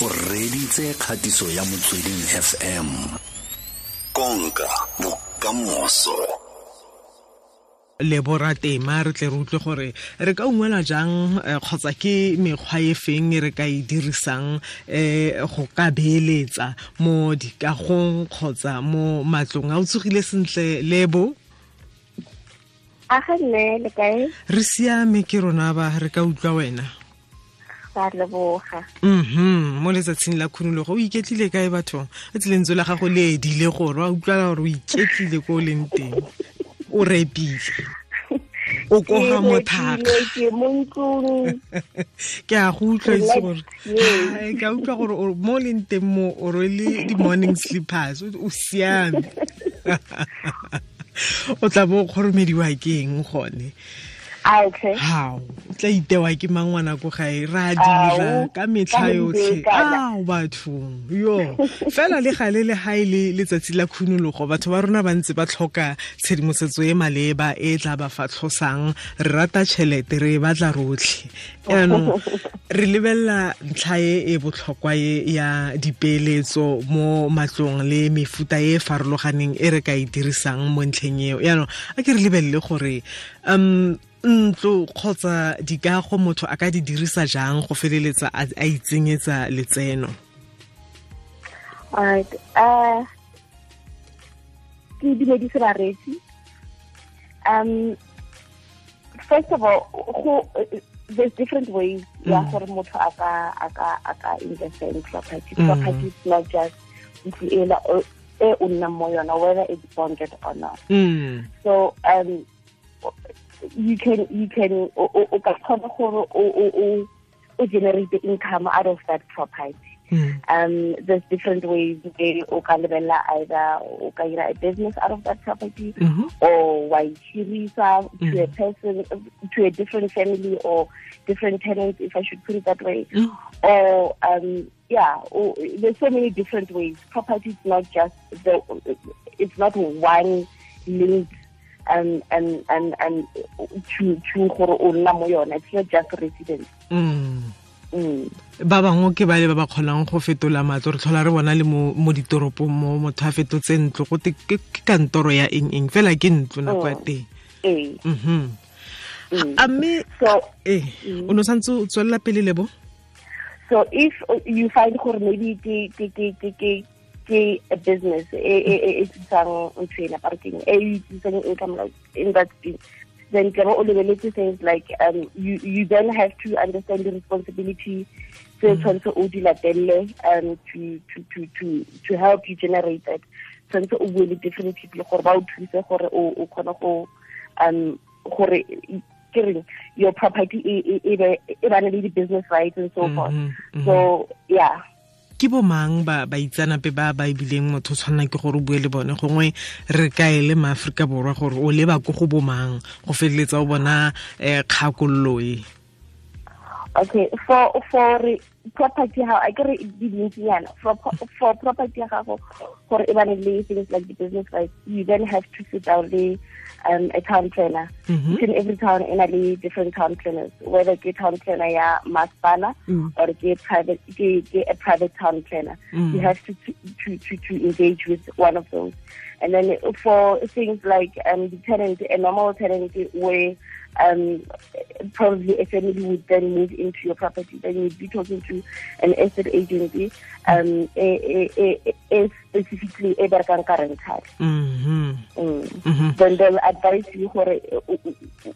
o reditse kgatiso ya motsweding fm konka bokamoso. Le boratema re tle re utlwe gore re ka ungwela jang eh, kgotsa ke mekgwa e feng re ka e dirisang um go ka beeletsa mo dikagong kgotsa mo matlong? A o tsogile sentle lebo? A ga nne le kae? Re siame ke rona ba re ka utlwa wena ba leboga. Mhm mo letsatsing la khunologo o iketlile kae bathong? A tselentso la gago le edile gore wa utlwala gore o iketlile ko o leng teng. O repile. O koga mothaka. ke a go utlwa itse gore Yes. Ke a utlwa gore mo leng teng mo o rwele di-morning sleepers o siame. O tla bo o kgoromediwa ke eng gone? a hao o tla itewa ke mangwana ko gae? Ra dira ka metlha yotlhe. ao bathong. Yo fela le gale le ga e le letsatsi la khunologo batho ba rona ba ntse ba tlhoka tshedimosetso e maleba e tla ba fatlhosang re rata tšhelete re e batla rotlhe. Yaanong re lebelela ntlha e e botlhokwa e ya dipeeletso mo matlong le mefuta e e farologaneng e re ka e dirisang mo ntlheng eo. Yaanong a ke re lebelele gore um ntlo kgotsa dikago motho a ka di dirisa jang go feleletsa a itsenyetsa letseno alright uh ke dumedise baresi um first of all go there's different ways ya Mm. gore motho a ka a ka a ka invest in property Mm. property is not just ntlo e o nnang mo yona whether it's bonded or not mm. so um you can you can o ka kgona gore o o generate income out of that property Mm. um there's different ways o ka lebella either o ka ira a business out of that property Mhm. or wa ichirisa to a Mhm. person to a different family or different tenants if i should put it that way Mm. or um yeah or, there's so many different ways property is not just the it's not one linked and and and and to to gore o nna mo yona. It's not just residence Mm. mm. ba bangwe ke ba le ba ba kgonang go fetola matlo re tlhola re bona le mo ditoropong mo motho a fetotse ntlo. Go te ke kantoro ya eng eng? Fela ke ntlo nako ya Mm. teng. Mhm mm. a mme so eh o santse o tswelela pele lebo So if you find gore maybe ke ke a business e e e e tsang ntshena parking e tsang income like in that field then ke o lebeletse things like um you you then have to understand the responsibility tse tshwanetse o di latelle um to to to to to help you generate that. Tshwanetse o bue le different people gore ba o thuse gore o kgone go um gore ke reng your property e ba na le di-business rights and so forth. Mhm, mhm. so yeah ke bomang ba ba itsanape ba ba ebileng motho o tshwanela ke gore o bue le bone. Gongwe re kaele maaforika borwa gore o leba ko go mang go feleletsa o bona um kgakololo e. Okay for for property how I get dintsinyana for for property ya gago gore e bane le things like the business rights you then have to sit down le um a town planner Mhm. each and every town e na le different town planners whether ke town planner ya masipala Mm. or ke private ke ke a private town planner Mm. you have to to to to engage with one of those and then for things like um the tenant a normal tenant where um probably a family would then move into your property then you'd be talking to an estate agency um a, a, a, a specifically a berekang ka rental Mhm. Mm. Mhm. then they'll advise you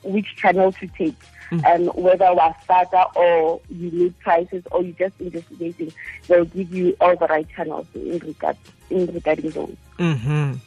which channel to take Mm. and whether was starter or you need prices or you just investigating they'll give you all the right channels in regard in regarding those. Mm.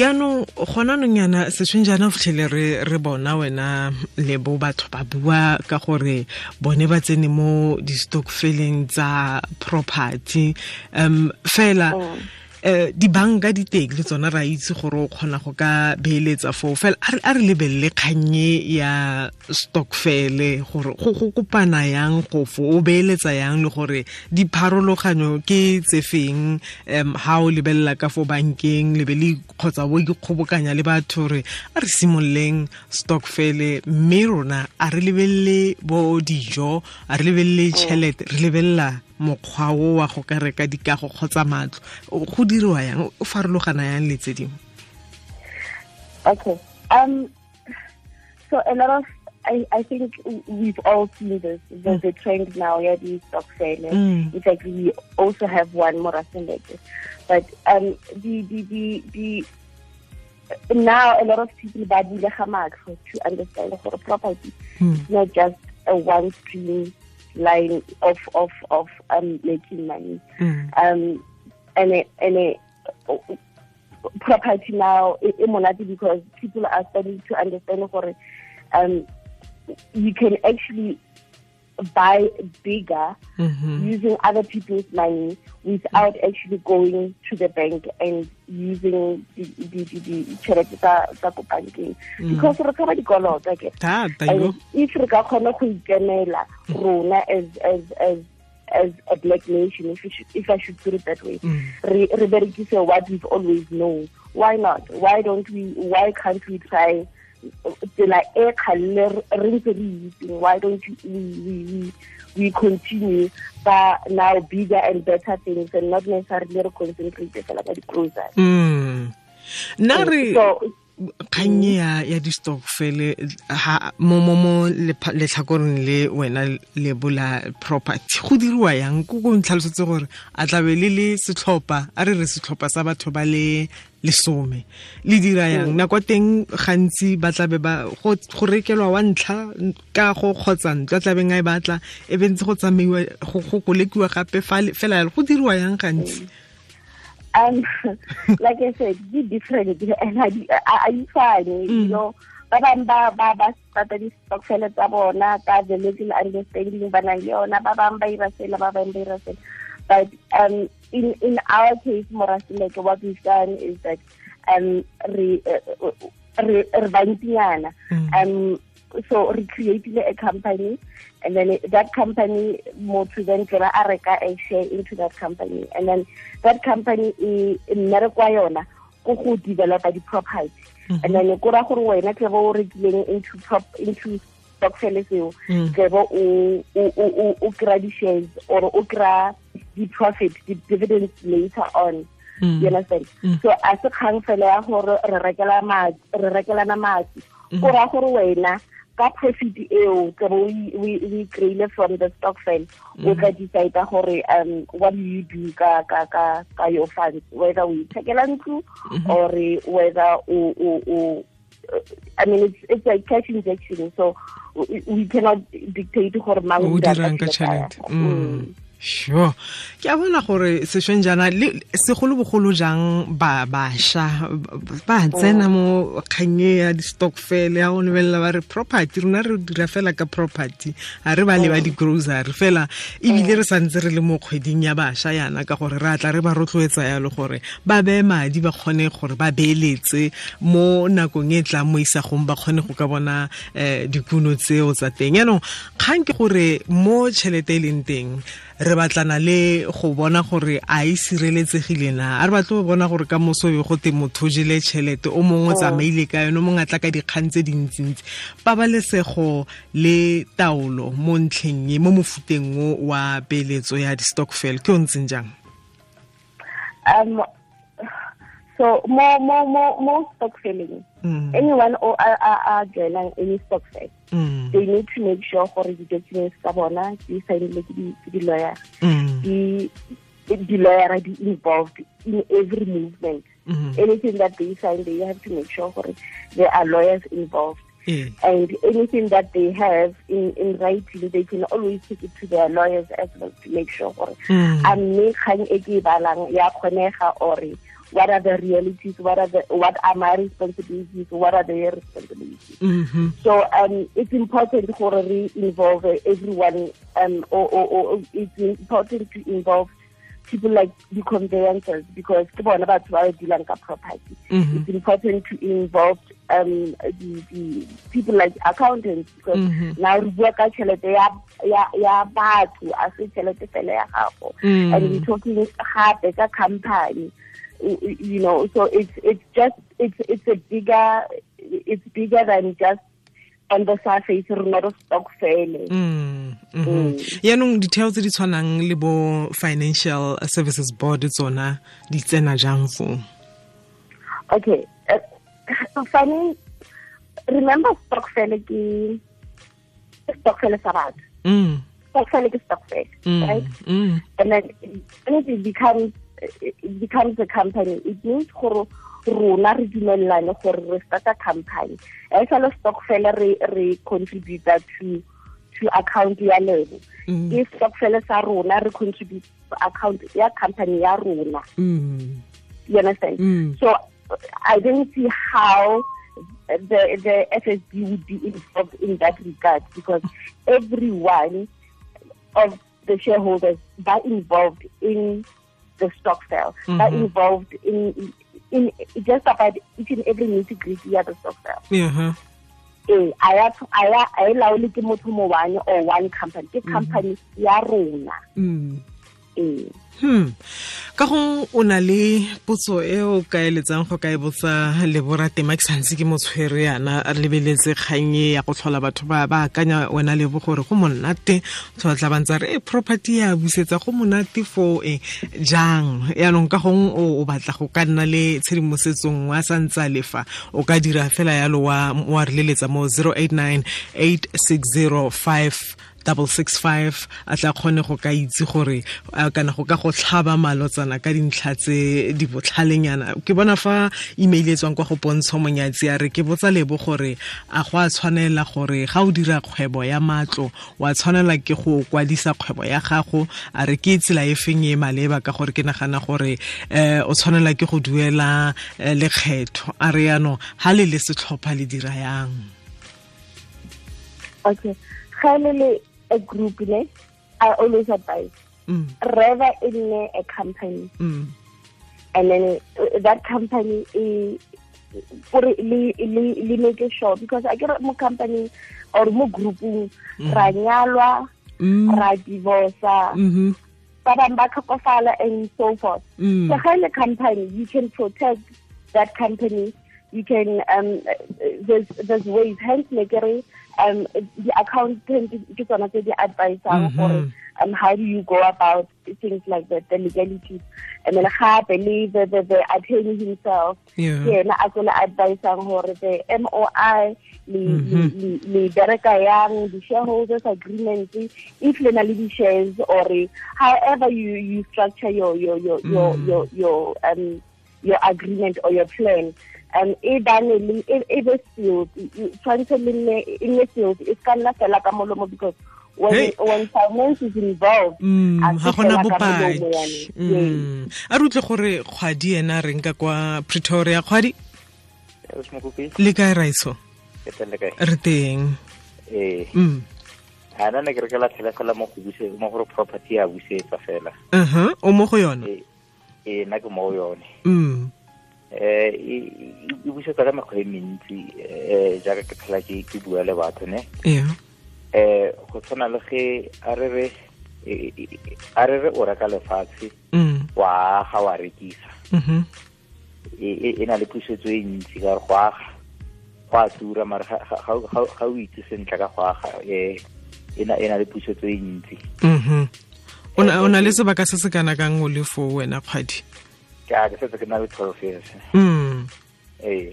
Yaanong gona nong yana sešweng jaana o fitlhele re re bona wena le bo batho ba bua ka gore bone ba tsene mo di-stockfeleng tsa property um fela Mm. Eh dibanka di teng le tsona ra itse gore o kgona go ka beeletsa foo. Fela a re- lebelele kgannye ya stockfele gore go go kopana yang go fo o beeletsa yang le gore dipharologanyo ke tse feng? Um ha o lebelela ka fo bankeng lebe le kgotsa bo ikgobokanya le batho re a re simololeng stockfele mme rona a re lebelele bo dijo a re lebelele tšhelete re lebelela mokgwa o wa go ka reka dikago kgotsa matlo go diriwa yang o farologana yang le tse dingwe okay um so a lot of I, I think we've all seen this. There's mm. a trend now, yeah, these stock failures. Mm. In fact, we also have one more later. But um, the, the, the, the, now a lot of people ba bule to understand for property mm. not just a one stream line of of of um, making money mm. um and a, and a, property now is because people are starting to understand for um you can actually buy bigger mm-hmm. using other people's money without mm-hmm. actually going to the bank and using the the the, the tšhelete tsa tsa ko bankeng mm. because re kgaba dikoloto ke and if re ka kgona go ikemela rona as as as as a black nation if, should, if I should put it that way mm. re re berekise what we've always known why not why don't we why can't we try tsela e kgalle re ntse re itseng. Why don't we, we, we continue ba now bigger and better things and not necessarily re concentrate fela ka di-grocery mm. nna re kgang ya ya di stokfele ha mo mo mo letlhakoreng le wena le bola property go diriwa yang? Ko go ntlhalosetse gore a tlabe le le setlhopha a re re setlhopha sa batho ba le lesome le dira yang mm. nako teng gantsi ba tlabe ba go rekelwa wa ntlha ka go kgotsa ntlo a tlabeng a e batla e bentse go tsamaiwa go kolekiwa gape fela go diriwa yang gantsi mm. um like I said di different and ayifani mm. you know ba bang ba ba ba starta di-stockfele tsa bona ka the little understanding ba nang le yona ba bang ba ira sela ba bang ba ira sela but um in in our case morasileke what we've done is that um re re re bantinyana mm. um so we created a company and then that company motho then ke ba a reka a share into that company and then that company e mmereko wa yona ko go developa di-property mm-hmm. and then ko ra gore wena tle bo o rekileng into prop into stockfele seo mm. tle bo o kry di-shares or o kry di-profit di-dividends later on. Mm. you understand? Mm. so a se kgang fela ya gore re rekelana madi. Ko ra gore wena ka profit eo ke bo we kry-ile from the stokvel o tla decide gore um what do you do ka ka ka ka your funds? Whether we ithekela ntlo or whether o o o I mean, it's it's a cash injection, so we cannot dictate gore mang sure. Ke a bona gore sešweng jaana segolobogolo jang ba bašwa ba tsena mo kganye ya di-stockfel ya go lebelela ba re property rona re dira fela ka property ga re ba leba di-grocery fela ebile re santse re le mo kgweding ya bašwa yana ka gore re atla re ba rotloetsa yalo gore ba beye madi ba kgone gore ba beeletse mo nakong e tlang mo isagong ba kgone go ka bona um dikuno tseo tsa teng. Yaanong kgang ke gore mo tšhelete e leng teng re batlana le go bona gore a e sireletsegile na. A re batle go bona gore ka mosobe go te motho jele tšhelete o mongwe o oh. tsamaile ka yone o mongwe a tla ka dikgang tse dintsintsi. Pabalesego le taolo mo ntlheng e mo mofuteng o wa peeletso ya di-stockfel ke o ntseng jang? Um so more, mo mo mo stockfelling mm. anyone o a a joinang any stockfel mm. they need to make sure for di-documents tsa bona di signile ke di-lawyer mm. di di-lawyer di involved in every movement mm anything that they sign they have to make sure gore there are lawyers involved Mm. And anything that they have in, in writing, they can always take it to their lawyers as well to make sure. Mm. or what are the realities, what are the what are my responsibilities, what are their responsibilities. Mm-hmm. So um, it's important to re involve everyone, um, or, or, or, it's important to involve people like the conveyancers because about dealing property. Mm-hmm. It's important to involve um, the, the people like accountants because mm-hmm. now we work tšhelete ya ya ya batho a se tšhelete fela ya gago mm. and we're talking gape ka company you know so it's it's just it's it's a bigger it's bigger than just on the surface re stokfele Mm, mhm. yaanong ditheo tse di tshwanang le bo financial services board tsona di tsena jang foo okay uh, funny remember stokfele ke stokfele sa batho. Mm, stokfele ke stokfele mm, right? mm, and then when it becomes it becomes a company. It means gore rona re dumelelane gore re starta company. E sa le stokfele re re contribute to to account ya lebo Mm. ke stokfele sa rona re contribute to account ya company ya rona. Mm, you understand? Mm. so i don't see how the the FSB would be involved in that regard because everyone of the shareholders are involved in the stock sale, are Mhm. involved in in just about each and every nitty gritty of the stokvel. yeah, Eh, a ya a ya a e laole ke motho mo one or one company ke company ya rona mm. Eh hmm. Ka go o na le potso e o ka eletsang go ka e botsa leboratema ke santse ke motshwere yana a lebeletse kgang e ya go tlhola batho ba ba akanya wena lebo gore go monate. Tshwatla bantsa re e property ya busetsa go monate fo e jang? Yaanong ka gong o batla go ka nna le tshedimosetsong wa santse a lefa o ka dira fela yalo wa wa re leletsa mo 089 8605 double six five a tla kgone go ka itse gore kana go ka go tlhaba malotsana ka dintlha tse di botlhalenyana. Ke bona fa email e tswang kwa go pontsho monyatsi a re ke botsa lebo gore a go a tshwanela gore ga o dira kgwebo ya matlo wa tshwanela ke go kwadisa kgwebo ya gago. A re ke tsela e feng e maleba ka gore ke nagana gore um o tshwanela ke go duela eh, lekgetho. A re yaano ga le le setlhopha le dira yang? Okay. Ga e le le a group ne i always advise. Mm, rather in a company. Mm, and then uh, that company is gore le le make sure because I get mo company or mo grouping ra nyalwa mm, ra divorce mhm, ba bang ba tlhokofala and so forth. Mm. so ga le company you can protect that company. You can um uh, there's there's ways. Hence make it um the accountant ke tsona tse di advisang Mhm. gore um how do you go about things like that the legalities and then gape le the, the the attorney himself Yeah. ke yena a tlo le advisang gore the MOI le Mhm. le le bereka yang the shareholders agreement if le na le shares or however you you structure your your your your your, your um your agreement or your plan um e bane le e e be sealed You- tshwanetse le nne e nne sealed e ka nna fela ka molomo because when Hey. when finance is involved Mm, a ga gona fela ka bopaki. Mm. a re utlwe gore kgwadi ena a reng ka kwa pretoria. Kgwadi? Le kae raiso? Re teng. Ee. Mm. a na ne ke re ke latlhela fela mo go buse mo gore property ya busetsa fela. Uh-huh. o mo go yona? Ee. Ee nna ke mo go yone Mm. eh e busetsa ka mekgwa e mentsi um jaaka ke phela ke bua le batho ne eh go tshwana le ge a re re e- e- a re re o reka lefatshe Mm. wa aga wa rekisa Mhm. e e- na le pusetso e ntsi ka gore go aga go a tura mare ga- o itse sentle ka go aga um e na le pusetso e ntsi Mhm. o na le sebaka se se kana kang o le foo wena kgwadi setse ke na le twelve years Mm. ee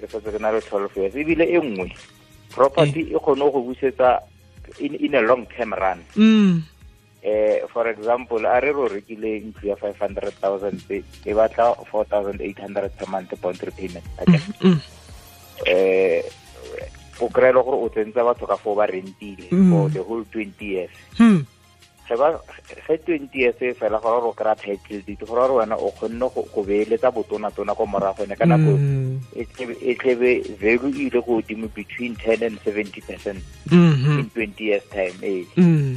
ke setse ke na le twelve years ebile e nngwe property e kgone go busetsa in, in a long term run Mm. eh for example a re rekile ntlo ya five hundred thousand e batla four thousand eight hundred per month bond repayment okay? Mm. eh o kry-e le gore o tsentse batho ka foo ba rentile Mm. for the whole twenty years Hmm. Ge ba ge twenty years e fela gore o kry-a title deed gore gore wena o kgonne go beeletsa botona-tona ko moragone ka nako Mm. e tlebe- e value e ile go godimo between ten and seventy percent Mhm. in twenty years time ee Mm.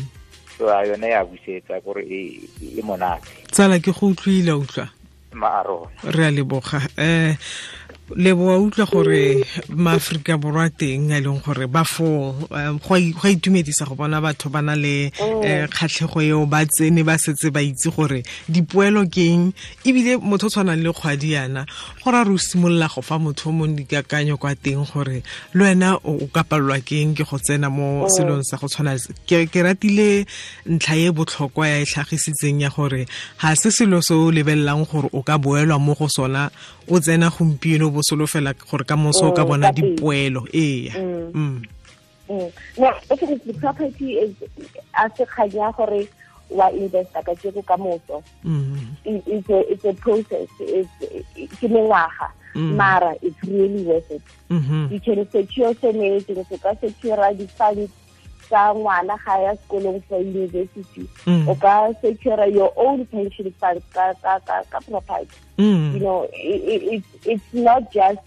so a yone ya busetsa gore e e monate tsala ke go utlwile utlwa maarona re a leboga um lebo wa utlwa gore maaforika borwa teng a leng gore ba fo um, go a itumedisa go bona batho ba na le um kgatlhego eo ba tsene ba setse ba itse gore dipoelo ke eng. Ebile motho o tshwanang le kgwadi yana gore a re o simolola go fa motho o mongwe dikakanyo kwa teng gore le wena o ka palelwa ke eng ke go tsena mo selong sa go tshwana ke ratile ntlha e botlhokwa ya e tlhagisitseng ya gore ga se selo se o lebelelang gore o ka boelwa mo go sona o tsena gompieno bo solofela gore ka moso ka Mm, bona dipoelo ee Mm. Mm. No, property is a se kganya gore wa investa ka tseko ka moso Mm. It's a process it's ke mengwaga mara it's really worth it Mhm. you can secure so many things o ka secure di-funds tsa ngwana ga ya sekolong for university Mm. o ka secure your own pension funds ka ka ka ka property you Mm. know it, it, it's not just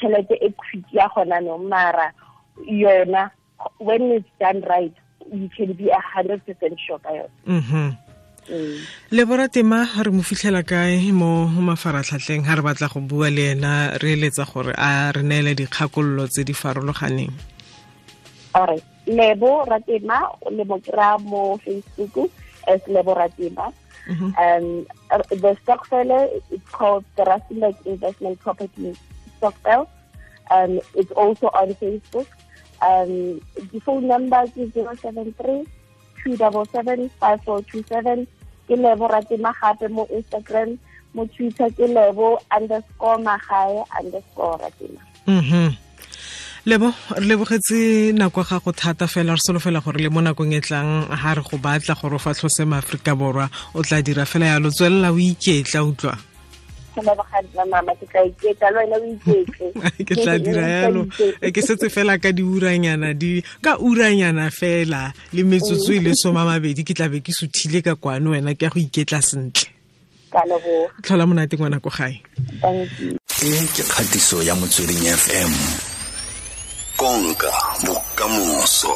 e quick ya gona no mara yona when it's done right you can be a hundred percent sure ka yona Mhm. Mm. leboratema re mo fitlhela kae mo mafaratlhatlheng ga re batla go bua le ena re eletsa gore a re neele dikgakololo tse di farologaneng alright lebo ratema le mo mo facebook as lebo ratema Mhm. um the it's called the Rustenburg investment property stokvel um it's also on facebook. Um the phone number is 073 277 5427 ke lebo ratema gape mo instagram mo twitter ke lebo underscore magae underscore ratema mhm lebo re lebogetse nako ya gago thata fela re solofela gore le mo nakong e tlang ga re go batla gore o fatlhose maaforika borwa o tla dira fela yalo tswelela o iketla utlwa. Go ke tla dira yalo. ke setse fela ka diuranyana di ka uranyana fela le metsotso e le soma mabedi ke tlabe ke suthile ka kwane wena ke ya go iketla sentle. Tlhola monate ngwana ko gae. Thank you. E ke kgatiso ya motsweding fm konka bokamoso